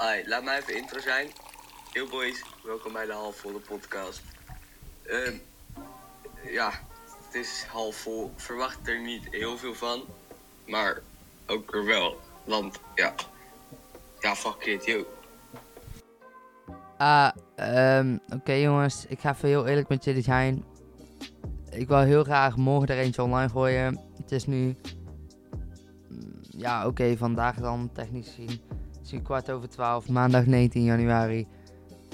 Hi, laat mij even intro zijn. Yo boys, welkom bij de halfvolle podcast. Ehm ja, het is half vol. Verwacht er niet heel veel van. Maar ook er wel. Want ja, ja fuck it, yo. Ah, ehm, oké jongens, ik ga even heel eerlijk met jullie zijn. Ik wil heel graag morgen er eentje online gooien. Het is nu, mm, ja oké, vandaag dan technisch gezien. Nu kwart over twaalf, maandag 19 januari.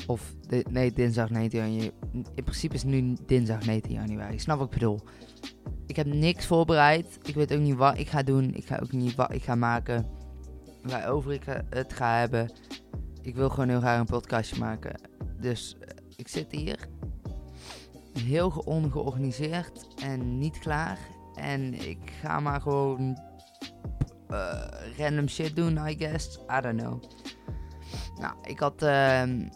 Of, nee, dinsdag 19 januari. In principe is nu dinsdag 19 januari, snap ik bedoel. Ik heb niks voorbereid. Ik weet ook niet wat ik ga doen. Ik ga ook niet wat ik ga maken. Waarover ik eh, het ga hebben. Ik wil gewoon heel graag een podcastje maken. Dus eh, ik zit hier. Heel ge- ongeorganiseerd en niet klaar. En ik ga maar gewoon eh, random shit doen, I guess. I don't know. Nou, ik had. ehm,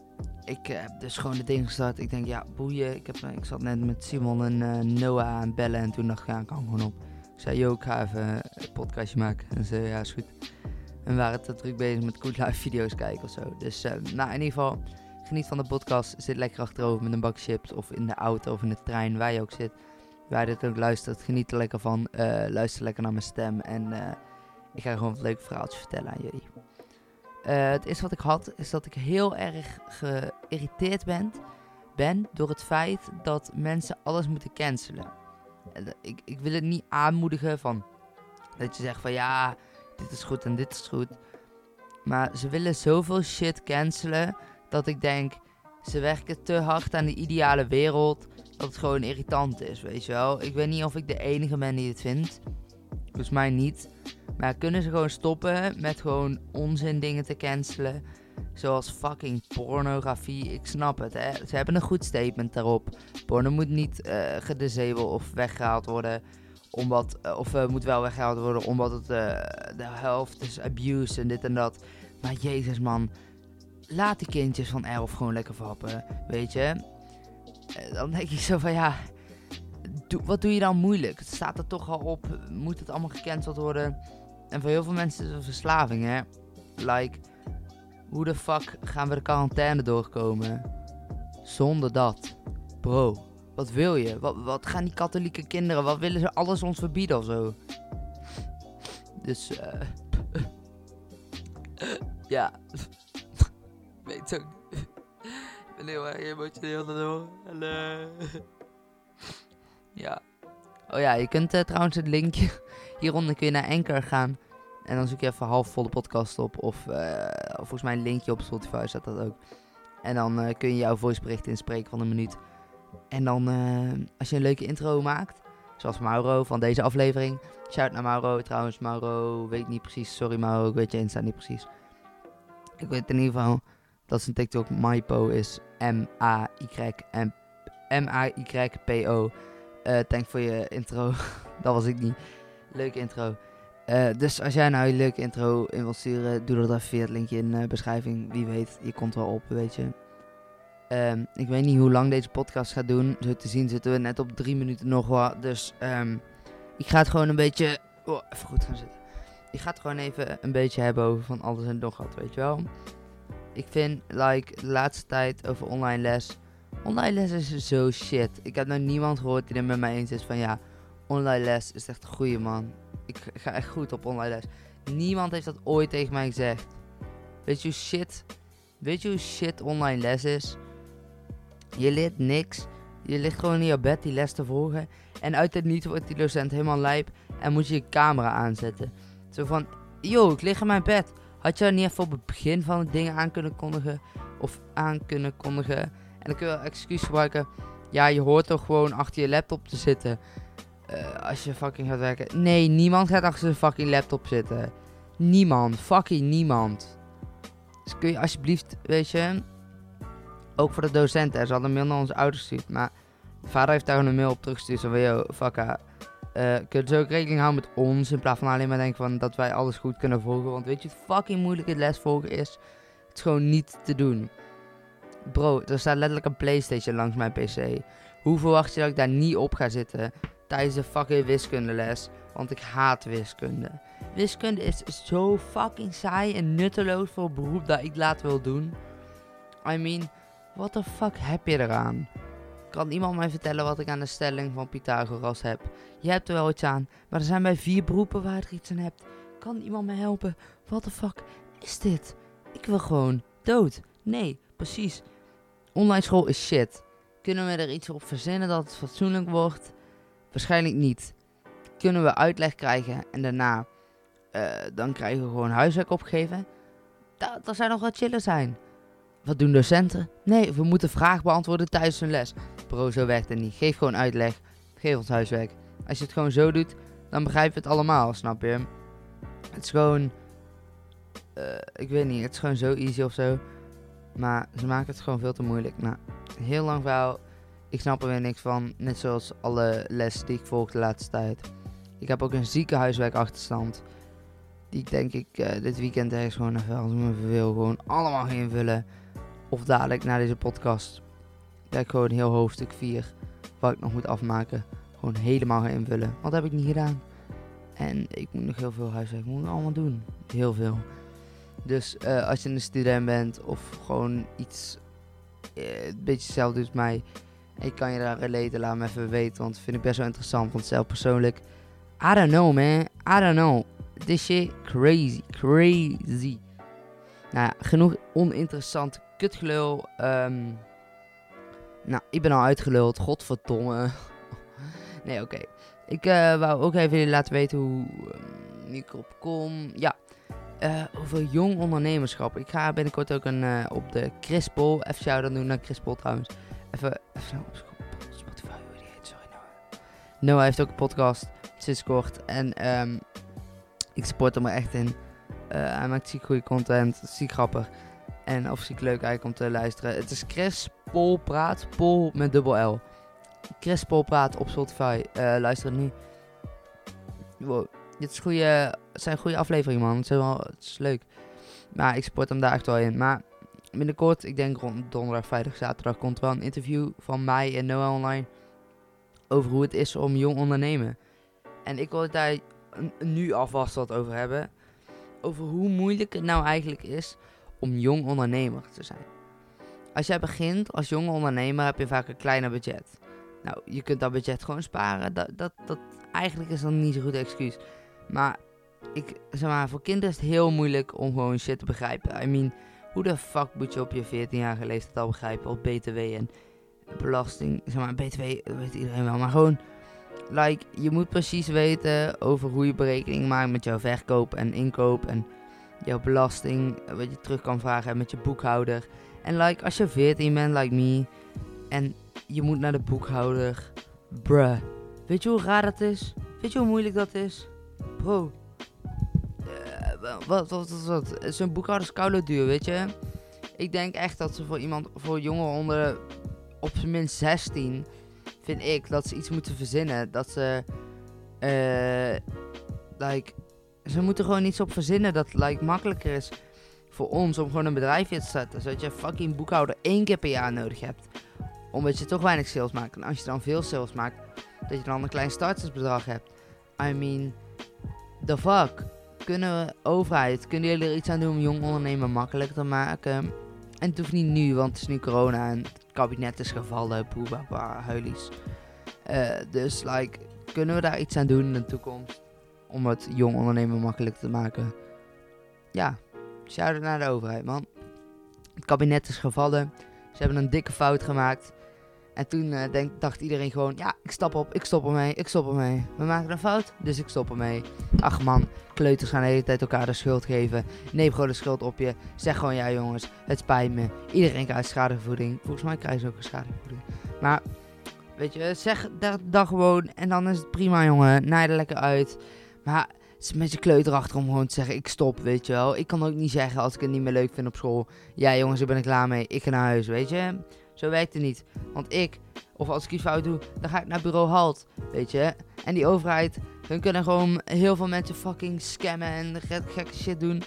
ik heb dus gewoon de ding gestart. Ik denk, ja, boeien. Ik, heb, eh, ik zat net met Simon en eh, Noah aan bellen. En toen dacht ik, ja, ik kan gewoon op. Ik zei, yo, ik ga even een podcastje maken. En ze ja, is goed. En we waren te druk bezig met Good Life video's kijken of zo. Dus eh, nou, in ieder geval, geniet van de podcast. Zit lekker achterover met een bak chips. Of in de auto of in de trein, waar je ook zit. Waar je dit ook luistert, geniet er lekker van. Luister lekker naar mijn stem. En ik ga gewoon een leuk verhaaltje vertellen aan jullie. Eh, het eerste wat ik had, is dat ik heel erg geïrriteerd ben, ben door het feit dat mensen alles moeten cancelen. Eh, Ik, ik wil het niet aanmoedigen van dat je zegt van ja, dit is goed en dit is goed. Maar ze willen zoveel shit cancelen dat ik denk, ze werken te hard aan de ideale wereld dat het gewoon irritant is, weet je wel. Ik weet niet of ik de enige ben die het vindt. Volgens mij niet. Maar kunnen ze gewoon stoppen met gewoon onzin dingen te cancelen? Zoals fucking pornografie. Ik snap het, hè. Ze hebben een goed statement daarop. Porno moet niet gedisabeld of weggehaald worden omdat, eh, of eh, moet wel weggehaald worden omdat het de helft is abuse en dit en dat. Maar jezus man, laat die kindjes van 11 gewoon lekker verhappen, weet je. Dan denk ik zo van ja, wat doe je dan moeilijk? Het staat er toch al op, moet het allemaal gecanceld worden? En voor heel veel mensen is het een verslaving hè. Like, hoe de fuck gaan we de quarantaine doorkomen? Zonder dat. Bro, wat wil je? Wat, wat gaan die katholieke kinderen? Wat willen ze alles ons verbieden of zo? Dus, eh. ja. Weet ook. Ik ben heel erg emotioneel daardoor. En, ja. Oh ja, je kunt eh, trouwens het linkje. Hieronder kun je naar Anchor gaan. En dan zoek je even halfvolle podcast op. Of eh, volgens mij een linkje op Spotify staat dat ook. En dan eh, kun je jouw voicebericht inspreken van een minuut. En dan, eh, als je een leuke intro maakt, zoals Mauro van deze aflevering. Shout naar Mauro trouwens. Mauro, weet niet precies. Sorry Mauro, ik weet je Insta niet precies. Ik weet in ieder geval dat zijn TikTok Maipo is. M-A-Y-P-O. Eh Dank voor je intro. dat was ik niet. Leuke intro. Eh, dus als jij nou je leuke intro in wilt sturen, doe dat even via het linkje in de beschrijving. Wie weet, je komt wel op, weet je. Ehm, ik weet niet hoe lang deze podcast gaat doen. Zo te zien zitten we net op drie minuten nog wat. Dus ehm, ik ga het gewoon een beetje... Oh, even goed gaan zitten. Ik ga het gewoon even een beetje hebben over van alles en nog wat, weet je wel. Ik vind, like, de laatste tijd over online les... Online les is zo shit. Ik heb nou niemand gehoord die er met mij eens is van... Ja, online les is echt een goeie, man. Ik ga echt goed op online les. Niemand heeft dat ooit tegen mij gezegd. Weet je hoe shit... Weet je hoe shit online les is? Je leert niks. Je ligt gewoon in je bed die les te volgen. En uit het niet wordt die docent helemaal lijp. En moet je je camera aanzetten. Zo van, yo, ik lig in mijn bed. Had je niet even op het begin van het dingen aan kunnen kondigen? Of aan kunnen kondigen? En dan kun je wel excuus gebruiken. Ja, je hoort toch gewoon achter je laptop te zitten. Eh, als je fucking gaat werken. Nee, niemand gaat achter zijn fucking laptop zitten. Niemand. Fucking niemand. Dus kun je alsjeblieft, weet je... Ook voor de docenten. Ze hadden een mail naar onze ouders gestuurd. Maar vader heeft daar een mail op teruggestuurd. Zo van, yo, fuck haar. Eh, kun je dus ook rekening houden met ons. In plaats van alleen maar denken van dat wij alles goed kunnen volgen. Want weet je hoe fucking moeilijk het lesvolgen is? Het is gewoon niet te doen. Bro, er staat letterlijk een Playstation langs mijn pc. Hoe verwacht je dat ik daar niet op ga zitten? Tijdens de fucking wiskundeles. Want ik haat wiskunde. Wiskunde is zo fucking saai en nutteloos voor een beroep dat ik laat wil doen. I mean, what the fuck heb je eraan? Kan iemand mij vertellen wat ik aan de stelling van Pythagoras heb? Je hebt er wel iets aan, maar er zijn bij vier beroepen waar je iets aan hebt. Kan iemand me helpen? What the fuck is dit? Ik wil gewoon dood. Nee, precies. Online school is shit. Kunnen we er iets op verzinnen dat het fatsoenlijk wordt? Waarschijnlijk niet. Kunnen we uitleg krijgen en daarna uh, dan krijgen we gewoon huiswerk opgegeven? Dat, zou nog wat chiller zijn. Wat doen docenten? Nee, we moeten vragen beantwoorden tijdens hun les. Bro, zo werkt het niet. Geef gewoon uitleg. Geef ons huiswerk. Als je het gewoon zo doet, dan begrijpen we het allemaal, snap je? Het is gewoon... Uh, ik weet niet, het is gewoon zo easy of zo. Maar ze maken het gewoon veel te moeilijk. Nou, heel lang verhaal. Ik snap er weer niks van. Net zoals alle les die ik volg de laatste tijd. Ik heb ook een zieke huiswerkachterstand. Die ik denk ik uh, dit weekend ergens gewoon even als ik me verveel gewoon allemaal ga invullen. Of dadelijk na deze podcast. Dat ik gewoon heel hoofdstuk 4, wat ik nog moet afmaken, gewoon helemaal ga invullen. Wat heb ik niet gedaan? En ik moet nog heel veel huiswerk moet allemaal doen. Heel veel. Dus uh, als je een student bent of gewoon iets uh, een beetje hetzelfde doet mij. Ik kan je daar relaten, laat me even weten. Want dat vind ik best wel interessant. Want zelf persoonlijk, I don't know man. I don't know. This shit crazy. Crazy. Nou ja, genoeg oninteressant kutgelul. Um, nou, ik ben al uitgeluld. Godverdomme. nee, oké. Ik uh, wou ook even laten weten hoe uh, ik erop kom. Ja, uh, over jong ondernemerschap. Ik ga binnenkort ook een, uh, op de Crispel. Even shout-out doen naar Crispel trouwens. Even, even op Spotify, hoe die heet. Sorry Noah. Noah heeft ook een podcast sinds kort. En um, ik support hem er echt in. Uh, hij maakt ziek goede content. Ziek grappig. En of ziek leuk eigenlijk om te luisteren. Het is Chris Pol Praat. Pol met dubbel L. Chris Pol Praat op Spotify. luister nu. Wow. Dit is goede, zijn goede afleveringen, man. Het is, wel, het is leuk. Maar ik support hem daar echt wel in. Maar binnenkort, ik denk rond donderdag, vrijdag, zaterdag, komt wel een interview van mij en Noah online. Over hoe het is om jong ondernemen. En ik wil het daar nu alvast wat over hebben. Over hoe moeilijk het nou eigenlijk is om jong ondernemer te zijn. Als jij begint als jong ondernemer heb je vaak een kleiner budget. Nou, je kunt dat budget gewoon sparen. Dat, dat, dat, eigenlijk is dat niet zo'n goed excuus. Maar, ik, zeg maar, voor kinderen is het heel moeilijk om gewoon shit te begrijpen. I mean, hoe de fuck moet je op je 14-jarige leeftijd al begrijpen? Op BTW en belasting. Zeg maar, BTW weet iedereen wel. Maar gewoon, like, je moet precies weten over hoe je berekening maakt met jouw verkoop en inkoop. En jouw belasting, wat je terug kan vragen met je boekhouder. En like, als je 14 bent, like me, en je moet naar de boekhouder. Bruh. Weet je hoe raar dat is? Weet je hoe moeilijk dat is? Bro. Wat, wat, wat, wat? Zo'n boekhouder is koude duur, weet je? Ik denk echt dat ze voor iemand, voor jongeren onder op zijn minst 16, vind ik, dat ze iets moeten verzinnen. Dat ze, uh, like, ze moeten gewoon iets op verzinnen dat, like, makkelijker is voor ons om gewoon een bedrijfje te zetten. Zodat je fucking boekhouder één keer per jaar nodig hebt. Omdat je toch weinig sales maakt. En als je dan veel sales maakt, dat je dan een klein startersbedrag hebt. I mean, the fuck? Kunnen we, overheid, kunnen jullie er iets aan doen om jong ondernemen makkelijker te maken? En het hoeft niet nu, want het is nu corona en het kabinet is gevallen, poebaba, huilies. Uh, dus, like, kunnen we daar iets aan doen in de toekomst? Om het jong ondernemen makkelijker te maken? Ja, shout-out naar de overheid, man. Het kabinet is gevallen. Ze hebben een dikke fout gemaakt. En toen uh, denk, dacht iedereen gewoon, ja, ik stap op, ik stop ermee, ik stop ermee. We maken een fout, dus ik stop ermee. Ach man, kleuters gaan de hele tijd elkaar de schuld geven. Neem gewoon de schuld op je. Zeg gewoon, ja jongens, het spijt me. Iedereen krijgt schadevergoeding. Volgens mij krijgen ze ook een schadevergoeding. Maar, weet je, zeg dat, dat gewoon en dan is het prima jongen. Naai er lekker uit. Maar het is met je kleuter achter om gewoon te zeggen, ik stop, weet je wel. Ik kan ook niet zeggen als ik het niet meer leuk vind op school. Ja jongens, daar ben ik klaar mee. Ik ga naar huis, weet je. Zo werkt het niet. Want ik, of als ik iets fout doe, dan ga ik naar bureau Halt. Weet je? En die overheid, hun kunnen gewoon heel veel mensen fucking scammen en gekke shit doen.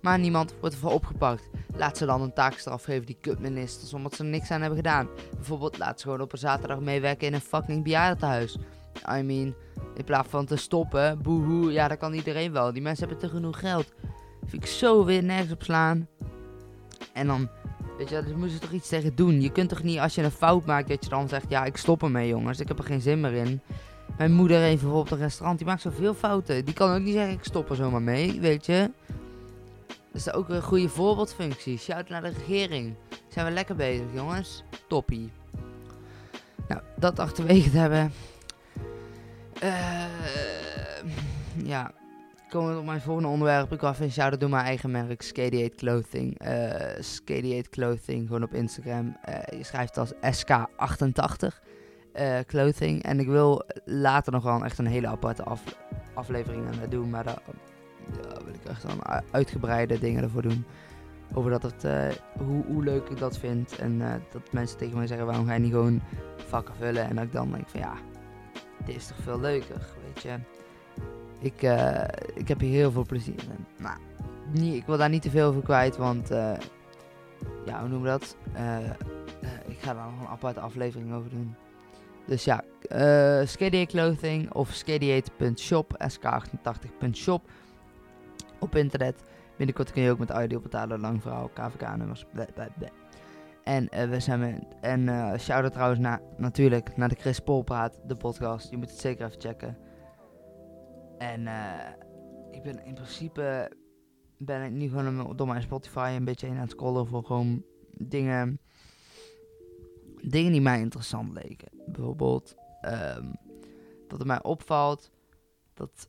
Maar niemand wordt ervoor opgepakt. Laat ze dan een taakstraf geven, die kutministers, omdat ze er niks aan hebben gedaan. Bijvoorbeeld, laat ze gewoon op een zaterdag meewerken in een fucking bejaardentehuis. I mean, In plaats van te stoppen, boehoe, ja, dat kan iedereen wel. Die mensen hebben te genoeg geld. Vind ik zo weer nergens op slaan. En dan, weet je, dus moeten ze toch iets tegen doen. Je kunt toch niet, als je een fout maakt, dat je dan zegt, ja, ik stop ermee, jongens. Ik heb er geen zin meer in. Mijn moeder heeft bijvoorbeeld een restaurant, die maakt zoveel fouten. Die kan ook niet zeggen, ik stop er zomaar mee, weet je. Dat is ook een goede voorbeeldfunctie. Shout naar de regering. Zijn we lekker bezig, jongens. Toppie. Nou, dat achterwege te hebben. Eh, ja, komen we op mijn volgende onderwerp. Ik wil even een shout-out doen mijn eigen merk, Skady Clothing. Uh, Skady Clothing, gewoon op Instagram. Uh, je schrijft als SK88 uh, Clothing. En ik wil later nog wel echt een hele aparte af aflevering aan doen. Maar daar ja, wil ik echt dan uitgebreide dingen ervoor doen. Over dat het, hoe, hoe leuk ik dat vind. En dat mensen tegen mij zeggen, waarom ga je niet gewoon vakken vullen? En dat ik dan denk van ja, dit is toch veel leuker, weet je. Ik, uh, ik heb hier heel veel plezier in. Nou, niet, ik wil daar niet te veel over kwijt, want uh, ja, hoe noemen we dat? Uh, ik ga daar nog een aparte aflevering over doen. Dus ja, uh, Clothing of skadiate.shop, sk88.shop op internet. Binnenkort kun je ook met audio betalen, lang verhaal, KVK-nummers, En we zijn en uh, shout-out trouwens naar, natuurlijk naar de Chris Polpraat, de podcast. Je moet het zeker even checken. En uh, ik ben in principe ben ik nu gewoon door mijn Spotify een beetje heen aan het scrollen voor gewoon dingen, dingen die mij interessant leken. Bijvoorbeeld um, dat het mij opvalt dat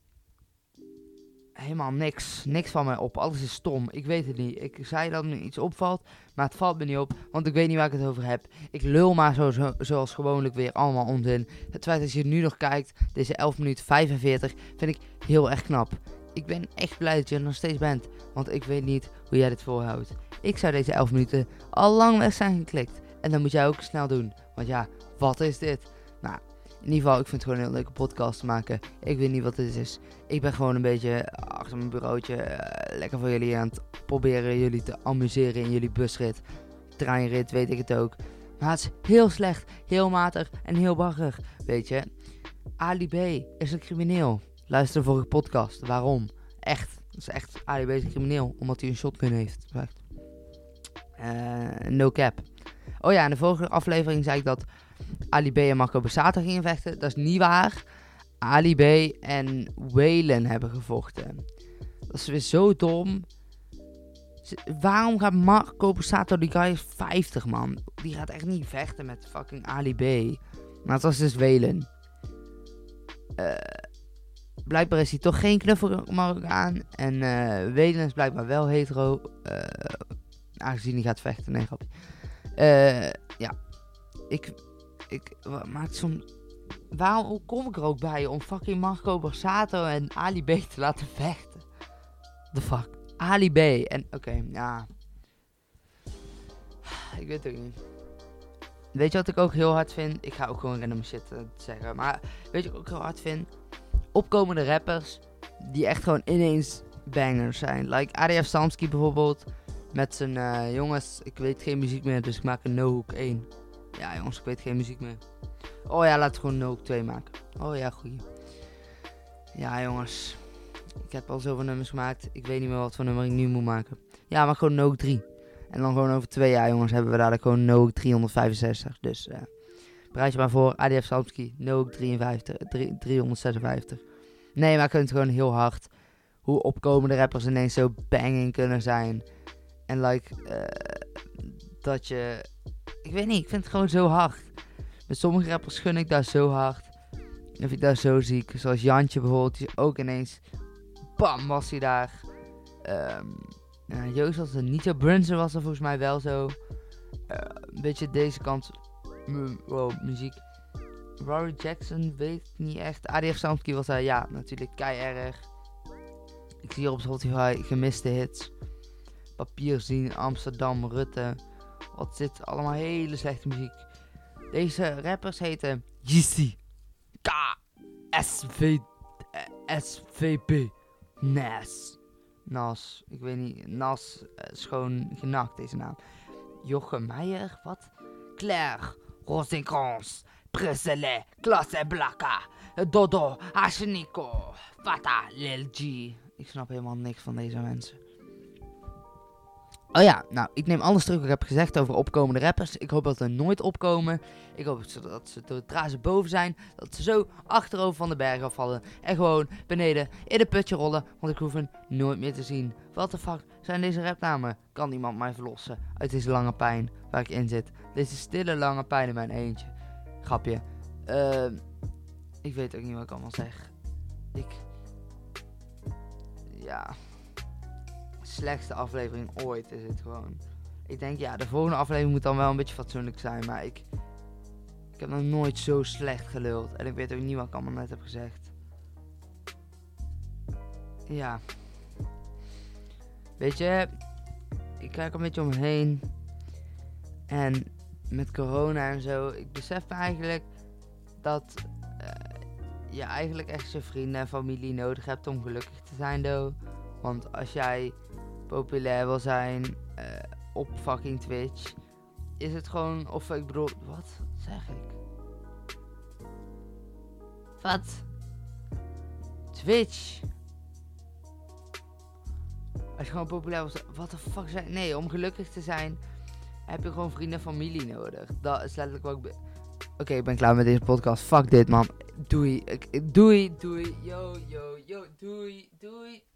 helemaal niks, niks van mij op. Alles is stom. Ik weet het niet. Ik zei dat me iets opvalt, maar het valt me niet op, want ik weet niet waar ik het over heb. Ik lul maar zo, zo zoals gewoonlijk weer allemaal onzin. Het feit dat je nu nog kijkt, deze 11 minuten 45, vind ik heel erg knap. Ik ben echt blij dat je er nog steeds bent, want ik weet niet hoe jij dit volhoudt. Ik zou deze 11 minuten al lang weg zijn geklikt. En dan moet jij ook snel doen, want ja, wat is dit? Nou, in ieder geval, ik vind het gewoon een leuke podcast te maken. Ik weet niet wat dit is. Ik ben gewoon een beetje achter mijn bureautje uh, lekker voor jullie aan het proberen jullie te amuseren in jullie busrit. Treinrit, weet ik het ook. Maar het is heel slecht, heel matig en heel bagger. Weet je, Ali B is een crimineel. Luister de vorige podcast. Waarom? Echt. Dat is echt, Ali B is een crimineel. Omdat hij een shotgun heeft. Uh, no cap. Oh ja, in de vorige aflevering zei ik dat Ali B en Marco Bassato gingen vechten. Dat is niet waar. Ali B en Whalen hebben gevochten. Dat is weer zo dom. Waarom gaat Marco Bassato, die guy is 50 man. Die gaat echt niet vechten met fucking Ali B. Maar het was dus Whalen. Uh, blijkbaar is hij toch geen knuffel Marokkaan. En uh, is blijkbaar wel hetero. Uh, aangezien hij gaat vechten. Nee, grapje. ja. Ik ik, maar soms, waarom kom ik er ook bij om fucking Marco Borsato en Ali B te laten vechten? The fuck? Ali B. En oké, ja. Ik weet het ook niet. Weet je wat ik ook heel hard vind? Ik ga ook gewoon random shit uh, zeggen. Maar weet je wat ik ook heel hard vind? Opkomende rappers die echt gewoon ineens bangers zijn. Like ADF Samski bijvoorbeeld. Met zijn uh, jongens, ik weet geen muziek meer, dus ik maak een No Hook 1. Ja, jongens, ik weet geen muziek meer. Oh ja, laten we gewoon Nook 2 maken. Oh ja, goeie. Ja, jongens. Ik heb al zoveel nummers gemaakt. Ik weet niet meer wat voor nummer ik nu moet maken. Ja, maar gewoon Nook 3. En dan gewoon over twee jaar, jongens, hebben we dadelijk gewoon Nook 365. Dus uh, bereid je maar voor. ADF Samsky, Nook 53, 356. Nee, maar vind het gewoon heel hard. Hoe opkomende rappers ineens zo banging kunnen zijn. En like, uh, dat je ik weet niet, ik vind het gewoon zo hard. Met sommige rappers gun ik daar zo hard. Vind ik daar zo ziek. Zoals Jantje bijvoorbeeld, die ook ineens. Bam, was hij daar. Um, Joost was er niet zo. Brunson was er volgens mij wel zo. Uh, een beetje deze kant. Wow, muziek. Rory Jackson weet ik niet echt. ADF Samsky was daar, ja, natuurlijk kei. Ik zie hier op Spotify gemiste hits. Papier zien, Amsterdam, Rutte. Wat zit allemaal hele slechte muziek. Deze rappers heten JC, K, SV, SVP, Nas. Nas, ik weet niet, Nas eh, is gewoon genakt deze naam. Jochem Meijer, wat? Claire, Rosencrans, Presley, Klasse Blakka, Dodo, Arsenico, Fata, Lil G. Ik snap helemaal niks van deze mensen. Oh ja, nou, ik neem alles terug wat ik heb gezegd over opkomende rappers. Ik hoop dat ze nooit opkomen. Ik hoop dat ze zodra ze boven zijn, dat ze zo achterover van de berg afvallen. En gewoon beneden in de putje rollen, want ik hoef hen nooit meer te zien. Wat de fuck zijn deze rapnamen? Kan iemand mij verlossen uit deze lange pijn waar ik in zit? Deze stille lange pijn in mijn eentje. Grapje. Ehm ik weet ook niet wat ik allemaal zeg. Ik... Ja slechtste aflevering ooit is het gewoon. Ik denk, ja, de volgende aflevering moet dan wel een beetje fatsoenlijk zijn. Maar ik, ik heb nog nooit zo slecht geluld. En ik weet ook niet wat ik allemaal net heb gezegd. Ja. Weet je, ik kijk een beetje omheen. En met corona en zo, ik besef eigenlijk dat uh, je eigenlijk echt je vrienden en familie nodig hebt om gelukkig te zijn, though. Want als jij populair wil zijn uh, op fucking Twitch, is het gewoon, of ik bedoel, wat zeg ik? Wat? Twitch. Als je gewoon populair wil wat de fuck zijn, nee, om gelukkig te zijn heb je gewoon vrienden en familie nodig. Dat is letterlijk wat ik. Oké, ik ben klaar met deze podcast. Fuck dit, man. Doei. Doei, doei. Yo, yo, yo. Doei, doei.